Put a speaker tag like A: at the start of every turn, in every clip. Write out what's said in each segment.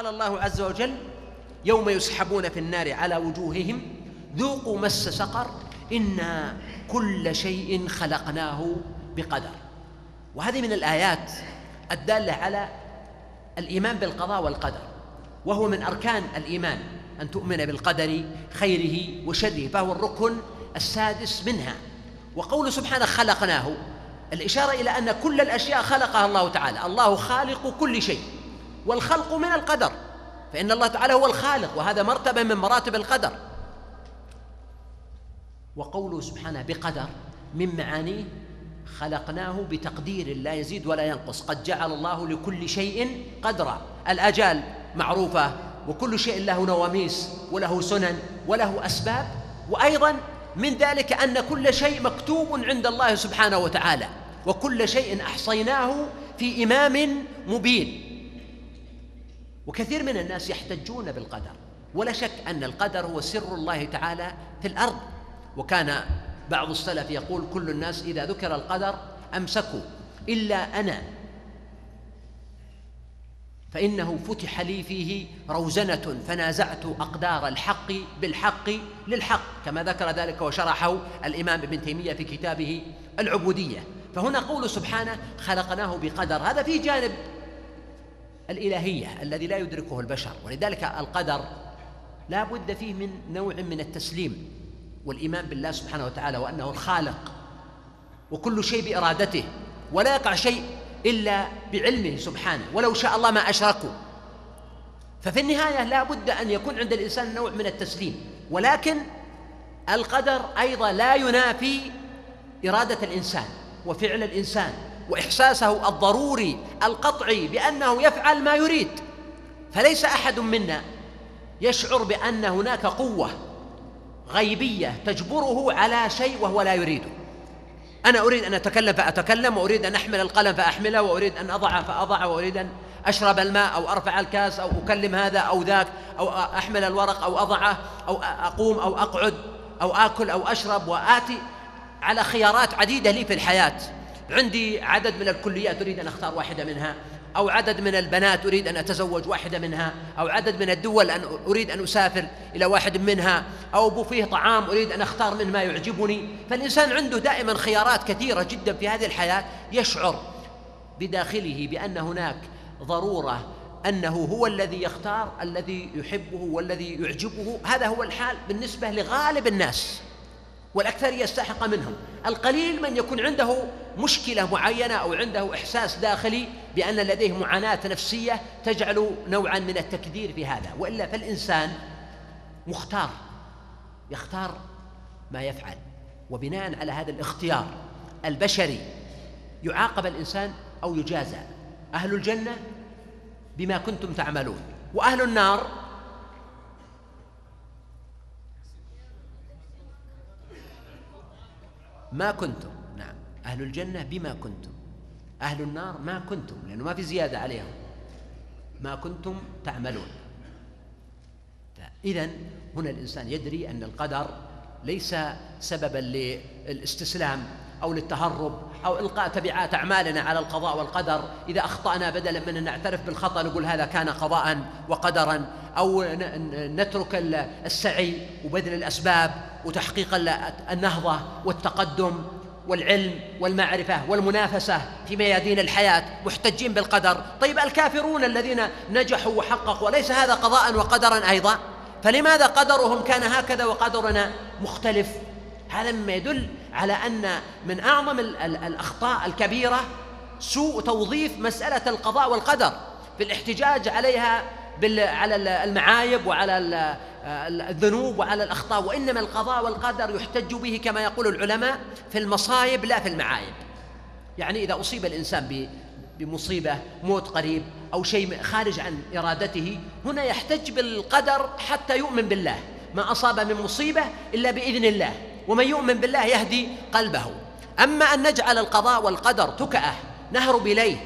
A: قال الله عز وجل يوم يسحبون في النار على وجوههم ذوقوا مس سقر إنا كل شيء خلقناه بقدر. وهذه من الآيات الدالة على الإيمان بالقضاء والقدر وهو من أركان الإيمان أن تؤمن بالقدر خيره وشره فهو الركن السادس منها. وقول سبحانه خلقناه الإشارة إلى أن كل الأشياء خلقها الله تعالى الله خالق كل شيء. والخلق من القدر فإن الله تعالى هو الخالق وهذا مرتبة من مراتب القدر. وقوله سبحانه بقدر من معانيه خلقناه بتقدير لا يزيد ولا ينقص قد جعل الله لكل شيء قدرا. الأجال معروفة وكل شيء له نواميس وله سنن وله أسباب. وأيضا من ذلك أن كل شيء مكتوب عند الله سبحانه وتعالى وكل شيء أحصيناه في إمام مبين. وكثير من الناس يحتجون بالقدر. ولا شك أن القدر هو سر الله تعالى في الأرض. وكان بعض السلف يقول كل الناس إذا ذكر القدر أمسكوا. إلا أنا. فإنه فتح لي فيه روزنة فنازعت أقدار الحق بالحق للحق كما ذكر ذلك وشرحه الإمام ابن تيمية في كتابه العبودية. فهنا قول سبحانه خلقناه بقدر. هذا في جانب الإلهية الذي لا يدركه البشر ولذلك القدر لا بد فيه من نوع من التسليم والإيمان بالله سبحانه وتعالى وأنه الخالق وكل شيء بإرادته ولا يقع شيء إلا بعلمه سبحانه ولو شاء الله ما أشركوا. ففي النهاية لا بد أن يكون عند الإنسان نوع من التسليم ولكن القدر أيضا لا ينافي إرادة الإنسان وفعل الإنسان. وإحساسه الضروري القطعي بأنه يفعل ما يريد. فليس أحد منا يشعر بأن هناك قوة غيبية تجبره على شيء وهو لا يريده. أنا أريد أن أتكلم فأتكلم وأريد أن أحمل القلم فأحمله وأريد أن أضع فأضع وأريد أن أشرب الماء أو أرفع الكاس أو أكلم هذا أو ذاك أو أحمل الورق أو أضعه أو أقوم أو أقعد أو آكل أو أشرب وآتي على خيارات عديدة لي في الحياة. عندي عدد من الكليات أريد أن أختار واحدة منها أو عدد من البنات أريد أن أتزوج واحدة منها أو عدد من الدول أن أريد أن أسافر إلى واحد منها أو بوفيه طعام أريد أن أختار منه ما يعجبني. فالإنسان عنده دائما خيارات كثيرة جدا في هذه الحياة. يشعر بداخله بأن هناك ضرورة أنه هو الذي يختار الذي يحبه والذي يعجبه. هذا هو الحال بالنسبة لغالب الناس والأكثر يستحق منهم. القليل من يكون عنده مشكلة معينة أو عنده إحساس داخلي بأن لديه معاناة نفسية تجعل نوعا من التكدير في هذا وإلا فالإنسان مختار يختار ما يفعل وبناء على هذا الاختيار البشري يعاقب الإنسان أو يجازى. أهل الجنة بما كنتم تعملون وأهل النار ما كنتم. أهل الجنة بما كنتم. أهل النار ما كنتم لأنه ما في زيادة عليهم. ما كنتم تعملون. إذا هنا الإنسان يدري أن القدر ليس سببا للإستسلام أو للتهرب أو إلقاء تبعات أعمالنا على القضاء والقدر. إذا أخطأنا بدلا من أن نعترف بالخطأ نقول هذا كان قضاء وقدرا. أو نترك السعي وبذل الأسباب وتحقيق النهضة والتقدم. والعلم والمعرفة والمنافسة في ميادين الحياة محتجين بالقدر. طيب الكافرون الذين نجحوا وحققوا وليس هذا قضاء وقدرا أيضا؟ فلماذا قدرهم كان هكذا وقدرنا مختلف؟ هذا مما يدل على أن من أعظم الأخطاء الكبيرة سوء توظيف مسألة القضاء والقدر. في الاحتجاج عليها على المعايب وعلى الذنوب وعلى الأخطاء وإنما القضاء والقدر يحتج به كما يقول العلماء في المصايب لا في المعايب. يعني إذا أصيب الإنسان بمصيبة موت قريب أو شيء خارج عن إرادته هنا يحتج بالقدر حتى يؤمن بالله. ما أصاب من مصيبة إلا بإذن الله ومن يؤمن بالله يهدي قلبه. أما أن نجعل القضاء والقدر تكأة نهرب إليه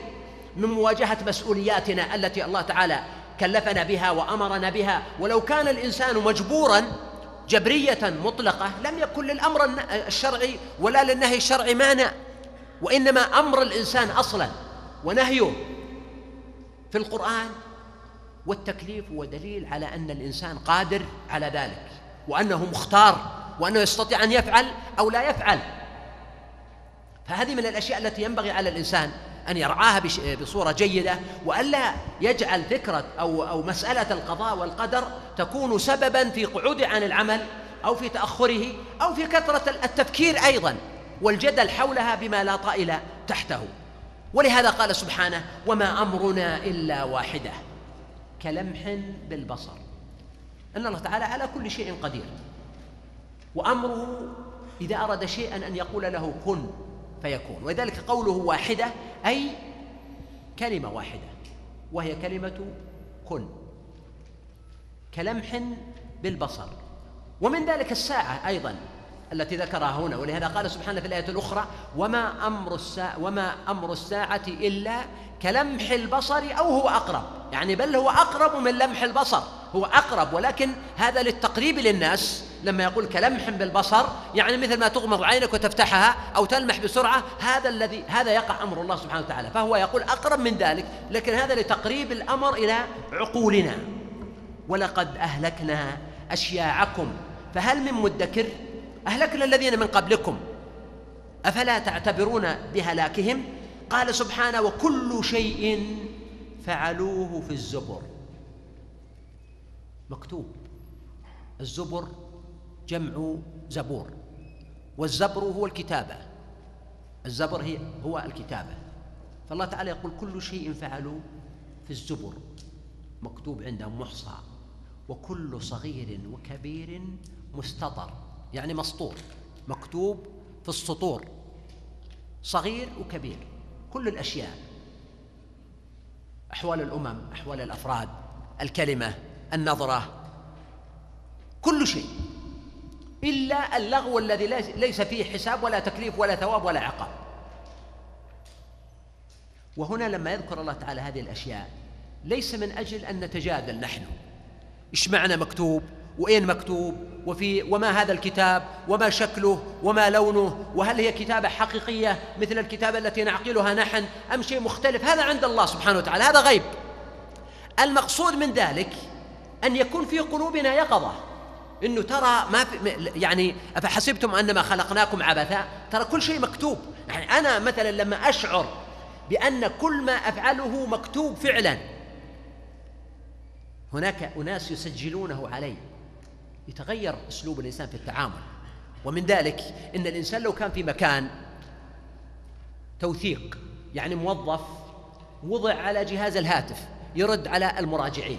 A: من مواجهة مسؤولياتنا التي الله تعالى كلفنا بها وأمرنا بها. ولو كان الإنسان مجبورا جبرية مطلقة لم يكن للأمر الشرعي ولا للنهي الشرعي مانع. وإنما أمر الإنسان أصلا ونهيه في القرآن والتكليف هو دليل على أن الإنسان قادر على ذلك. وأنه مختار وأنه يستطيع أن يفعل أو لا يفعل. فهذه من الأشياء التي ينبغي على الإنسان أن يرعاها بصورة جيدة وألا يجعل فكرة أو أو مسألة القضاء والقدر تكون سببا في قعوده عن العمل أو في تأخره أو في كثرة التفكير أيضا والجدل حولها بما لا طائل تحته. ولهذا قال سبحانه وما أمرنا إلا واحدة كلمح بالبصر. أن الله تعالى على كل شيء قدير. وأمره إذا أراد شيئا أن يقول له كن فيكون. ولذلك قوله واحدة أي كلمة واحدة وهي كلمة كن كلمح بالبصر. ومن ذلك الساعة أيضا التي ذكرها هنا ولهذا قال سبحانه في الآية الأخرى وما أمر الساعة وما أمر الساعة إلا كلمح البصر أو هو أقرب. يعني بل هو أقرب من لمح البصر هو أقرب ولكن هذا للتقريب للناس لما يقول كلمح بالبصر يعني مثل ما تغمض عينك وتفتحها أو تلمح بسرعة هذا الذي هذا يقع أمر الله سبحانه وتعالى. فهو يقول أقرب من ذلك لكن هذا لتقريب الأمر إلى عقولنا. ولقد أهلكنا أشياعكم فهل من مدكر؟ أهلكنا الذين من قبلكم. أفلا تعتبرون بهلاكهم؟ قال سبحانه وكل شيء فعلوه في الزبر. مكتوب. الزبر جمع زبور. والزبر هو الكتابة. الزبر هي هو الكتابة. فالله تعالى يقول كل شيء فعلوه في الزبر. مكتوب عندهم محصى. وكل صغير وكبير مستطر. يعني مسطور. مكتوب في السطور. صغير وكبير. كل الأشياء. أحوال الأمم أحوال الأفراد الكلمة النظرة. كل شيء. إلا اللغو الذي ليس فيه حساب ولا تكليف ولا ثواب ولا عقاب. وهنا لما يذكر الله تعالى هذه الأشياء ليس من أجل أن نتجادل نحن. إيش معنى مكتوب؟ وأين مكتوب؟ وفي وما هذا الكتاب؟ وما شكله؟ وما لونه؟ وهل هي كتابة حقيقية مثل الكتابة التي نعقلها نحن؟ أم شيء مختلف؟ هذا عند الله سبحانه وتعالى هذا غيب. المقصود من ذلك أن يكون في قلوبنا يقظة. إنه ترى ما في يعني أفحسبتم أنما خلقناكم عبثا؟ ترى كل شيء مكتوب. يعني أنا مثلا لما أشعر بأن كل ما أفعله مكتوب فعلا هناك أناس يسجلونه علي. يتغير أسلوب الإنسان في التعامل. ومن ذلك إن الإنسان لو كان في مكان توثيق يعني موظف وضع على جهاز الهاتف يرد على المراجعين.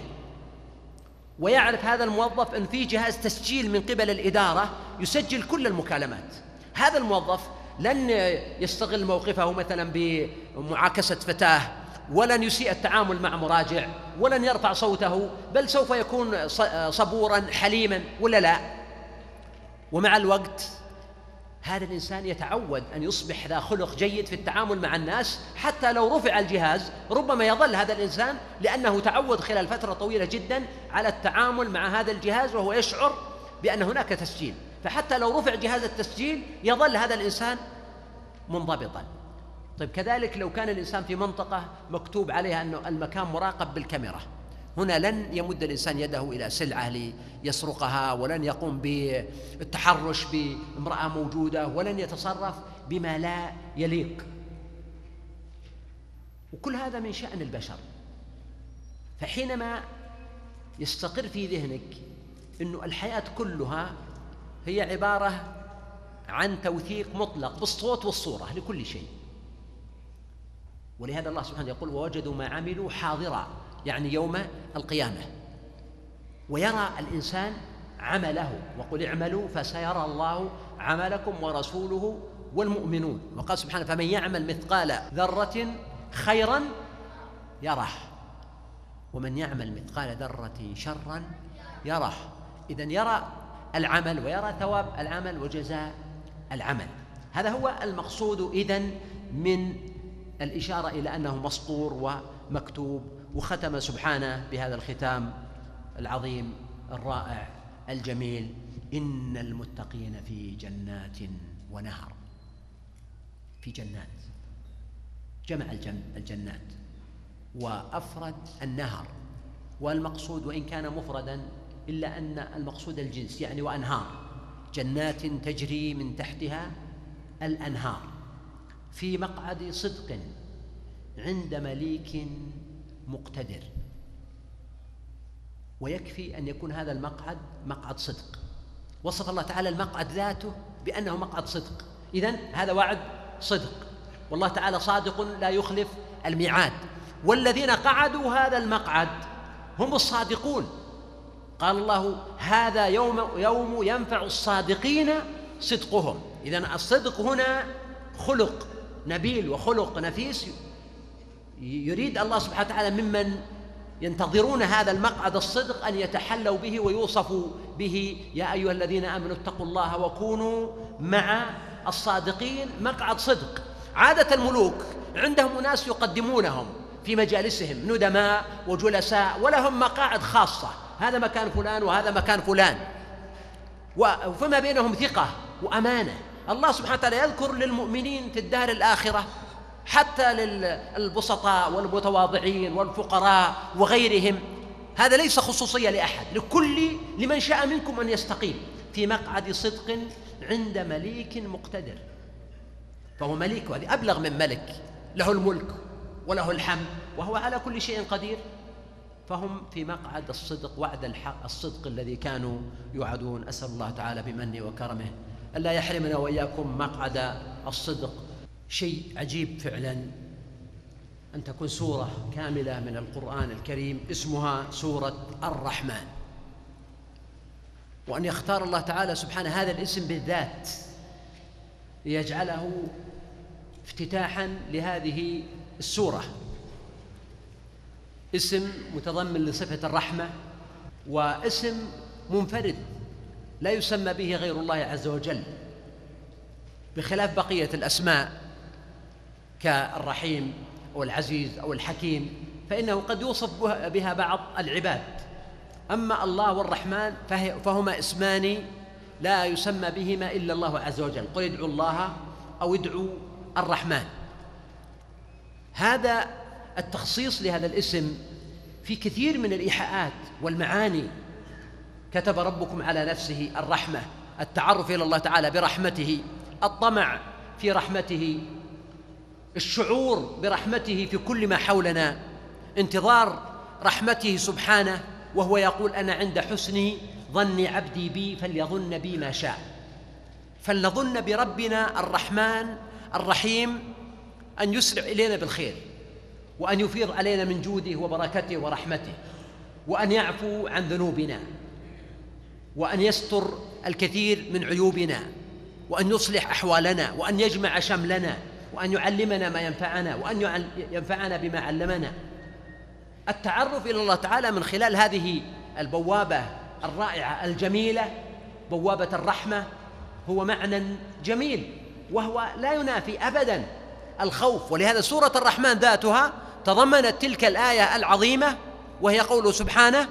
A: ويعرف هذا الموظف أن في جهاز تسجيل من قبل الإدارة يسجل كل المكالمات. هذا الموظف لن يستغل موقفه مثلا بمعاكسة فتاة ولن يسيء التعامل مع مراجع ولن يرفع صوته بل سوف يكون صبورا حليما ولا لا؟ ومع الوقت هذا الإنسان يتعود أن يصبح ذا خلق جيد في التعامل مع الناس حتى لو رفع الجهاز ربما يظل هذا الإنسان لأنه تعود خلال فترة طويلة جدا على التعامل مع هذا الجهاز وهو يشعر بأن هناك تسجيل. فحتى لو رفع جهاز التسجيل يظل هذا الإنسان منضبطا. طيب كذلك لو كان الإنسان في منطقة مكتوب عليها أنه المكان مراقب بالكاميرا. هنا لن يمد الإنسان يده إلى سلعة ليسرقها ولن يقوم بالتحرش بامرأة موجودة ولن يتصرف بما لا يليق. وكل هذا من شأن البشر. فحينما يستقر في ذهنك أنه الحياة كلها هي عبارة عن توثيق مطلق بالصوت والصورة لكل شيء. ولهذا الله سبحانه يقول ووجدوا ما عملوا حاضرا. يعني يوم القيامة. ويرى الإنسان عمله وقل اعملوا فسيرى الله عملكم ورسوله والمؤمنون. وقال سبحانه فمن يعمل مثقال ذرة خيرا يره ومن يعمل مثقال ذرة شرا يره. إذا يرى العمل ويرى ثواب العمل وجزاء العمل. هذا هو المقصود إذن من الإشارة إلى أنه مسطور ومكتوب وختم سبحانه بهذا الختام العظيم الرائع الجميل. إن المتقين في جنات ونهر. في جنات. جمع الجنات. وأفرد النهر. والمقصود وإن كان مفردا إلا أن المقصود الجنس يعني وأنهار. جنات تجري من تحتها الأنهار. في مقعد صدق عند مليك مقتدر. ويكفي أن يكون هذا المقعد مقعد صدق. وصف الله تعالى المقعد ذاته بأنه مقعد صدق. إذن هذا وعد صدق. والله تعالى صادق لا يخلف الميعاد. والذين قعدوا هذا المقعد هم الصادقون. قال الله هذا يوم يوم ينفع الصادقين صدقهم. إذا الصدق هنا خلق نبيل وخلق نفيس يريد الله سبحانه وتعالى ممن ينتظرون هذا المقعد الصدق أن يتحلوا به ويوصفوا به. يا أيها الذين آمنوا اتقوا الله وكونوا مع الصادقين. مقعد صدق. عادة الملوك عندهم ناس يقدمونهم في مجالسهم ندماء وجلساء ولهم مقاعد خاصة. هذا مكان فلان وهذا مكان فلان. وفيما بينهم ثقة وأمانة. الله سبحانه وتعالى يذكر للمؤمنين في الدار الآخرة حتى للبسطاء والمتواضعين والفقراء وغيرهم. هذا ليس خصوصية لأحد لكل لمن شاء منكم أن يستقيم في مقعد صدق عند مليك مقتدر. فهو مليك وهذه أبلغ من ملك. له الملك وله الحمد وهو على كل شيء قدير. فهم في مقعد الصدق وعد الحق الصدق الذي كانوا يوعدون. أسأل الله تعالى بمنه وكرمه ألا يحرمنا وإياكم مقعد الصدق. شيء عجيب فعلا. أن تكون سورة كاملة من القرآن الكريم اسمها سورة الرحمن. وأن يختار الله تعالى سبحانه هذا الاسم بالذات ليجعله افتتاحا لهذه السورة. اسم متضمن لصفة الرحمة واسم منفرد لا يسمى به غير الله عز وجل بخلاف بقية الأسماء. كالرحيم أو العزيز أو الحكيم فإنه قد يوصف بها بعض العباد. أما الله والرحمن فهما اسمان لا يسمى بهما إلا الله عز وجل. قل ادعوا الله أو ادعوا الرحمن. هذا التخصيص لهذا الاسم في كثير من الإيحاءات والمعاني. كتب ربكم على نفسه الرحمة التعرف إلى الله تعالى برحمته الطمع في رحمته الشعور برحمته في كل ما حولنا انتظار رحمته سبحانه وهو يقول أنا عند حسن ظن عبدي بي فليظن بي ما شاء. فلنظن بربنا الرحمن الرحيم أن يسرع إلينا بالخير وأن يفيض علينا من جوده وبركته ورحمته وأن يعفو عن ذنوبنا وأن يستر الكثير من عيوبنا وأن يصلح أحوالنا وأن يجمع شملنا وأن يعلمنا ما ينفعنا وأن ينفعنا بما علمنا. التعرف إلى الله تعالى من خلال هذه البوابة الرائعة الجميلة بوابة الرحمة هو معنى جميل وهو لا ينافي أبدا الخوف. ولهذا سورة الرحمن ذاتها تضمنت تلك الآية العظيمة وهي قوله سبحانه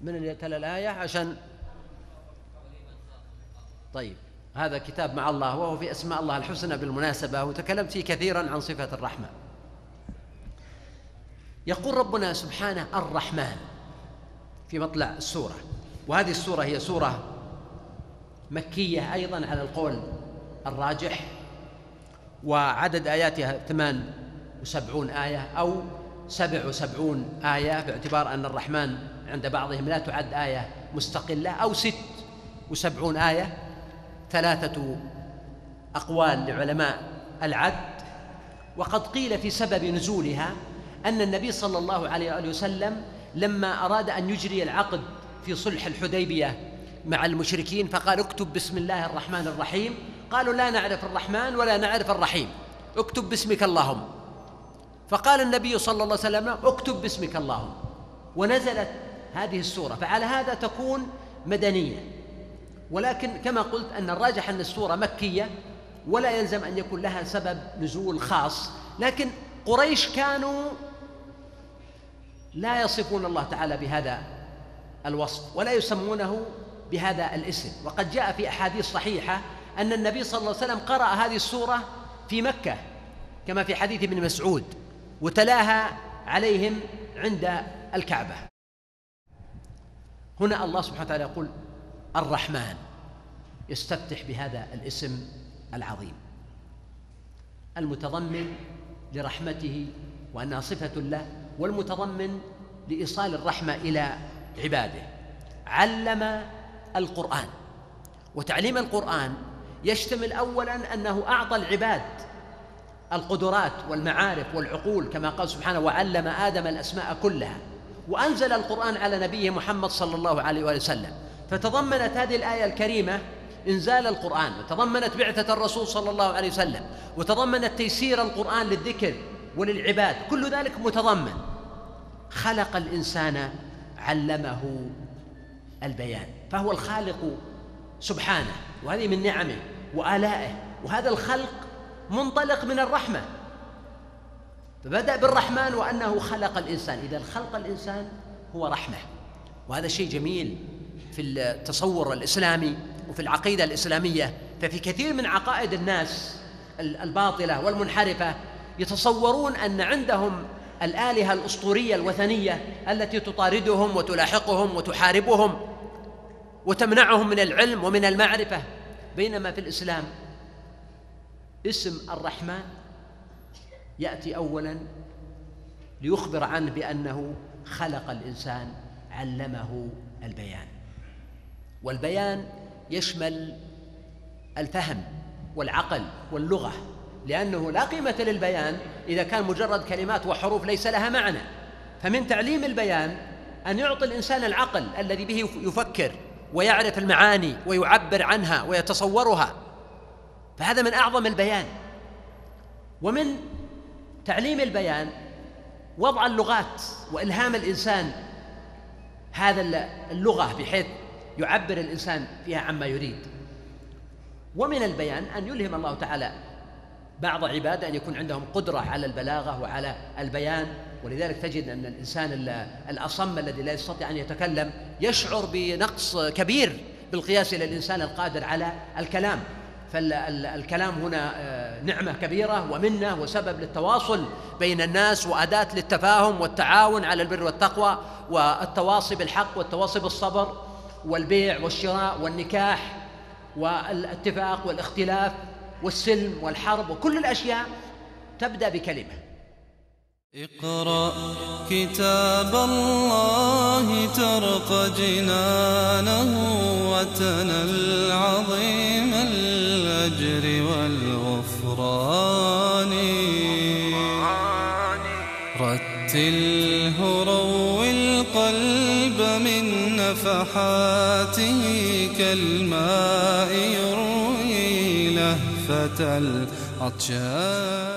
A: من اللي يتلى الآية؟ عشان طيب. هذا كتاب مع الله وهو في أسماء الله الحسنى بالمناسبة وتكلمت فيه كثيرا عن صفة الرحمة. يقول ربنا سبحانه الرحمن في مطلع السورة وهذه السورة هي سورة مكية أيضا على القول الراجح وعدد آياتها ثمان وسبعون آية أو سبع وسبعون آية باعتبار أن الرحمن عند بعضهم لا تعد آية مستقلة أو ست وسبعون آية ثلاثة أقوال لعلماء العد وقد قيل في سبب نزولها أن النبي صلى الله عليه وآله وسلم لما أراد أن يجري العقد في صلح الحديبية مع المشركين فقال اكتب بسم الله الرحمن الرحيم قالوا لا نعرف الرحمن ولا نعرف الرحيم اكتب باسمك اللهم فقال النبي صلى الله عليه وسلم اكتب باسمك اللهم ونزلت هذه السورة فعلى هذا تكون مدنية. ولكن كما قلت أن الراجح أن السورة مكية ولا يلزم أن يكون لها سبب نزول خاص. لكن قريش كانوا لا يصفون الله تعالى بهذا الوصف ولا يسمونه بهذا الاسم. وقد جاء في أحاديث صحيحة أن النبي صلى الله عليه وسلم قرأ هذه السورة في مكة كما في حديث ابن مسعود وتلاها عليهم عند الكعبة. هنا الله سبحانه وتعالى يقول الرحمن. يستفتح بهذا الاسم العظيم. المتضمن لرحمته وأنها صفة له والمتضمن لإيصال الرحمة إلى عباده. علم القرآن. وتعليم القرآن يشتمل اولا أنه أعطى العباد القدرات والمعارف والعقول كما قال سبحانه وعلم آدم الأسماء كلها وأنزل القرآن على نبيه محمد صلى الله عليه واله وسلم. فتضمنت هذه الآية الكريمة إنزال القرآن وتضمنت بعثة الرسول صلى الله عليه وسلم وتضمنت تيسير القرآن للذكر وللعباد كل ذلك متضمن. خلق الإنسان علمه البيان فهو الخالق سبحانه وهذه من نعمه وآلائه وهذا الخلق منطلق من الرحمة. فبدأ بالرحمن وأنه خلق الإنسان إذا خلق الإنسان هو رحمة وهذا شيء جميل. في التصور الإسلامي وفي العقيدة الإسلامية ففي كثير من عقائد الناس الباطلة والمنحرفة يتصورون أن عندهم الآلهة الأسطورية الوثنية التي تطاردهم وتلاحقهم وتحاربهم وتمنعهم من العلم ومن المعرفة بينما في الإسلام اسم الرحمن يأتي اولا ليخبر عنه بأنه خلق الإنسان علمه البيان. والبيان يشمل الفهم والعقل واللغة لأنه لا قيمة للبيان إذا كان مجرد كلمات وحروف ليس لها معنى. فمن تعليم البيان أن يعطي الإنسان العقل الذي به يفكر ويعرف المعاني ويعبر عنها ويتصورها. فهذا من أعظم البيان. ومن تعليم البيان وضع اللغات وإلهام الإنسان هذا اللغة بحيث يعبر الإنسان فيها عما يريد. ومن البيان أن يلهم الله تعالى بعض عباده أن يكون عندهم قدرة على البلاغة وعلى البيان ولذلك تجد أن الإنسان الأصم الذي لا يستطيع أن يتكلم يشعر بنقص كبير بالقياس إلى الإنسان القادر على الكلام. فالكلام هنا آه، نعمة كبيرة ومنة وسبب للتواصل بين الناس وأداة للتفاهم والتعاون على البر والتقوى والتواصي بالحق والتواصي بالصبر. والبيع والشراء والنكاح والاتفاق والاختلاف والسلم والحرب وكل الأشياء تبدأ بكلمة.
B: اقرأ كتاب الله ترق جنانه وتنل عظيم الأجر والغفران. من نفحاته كالماء يروي لهفة العطشان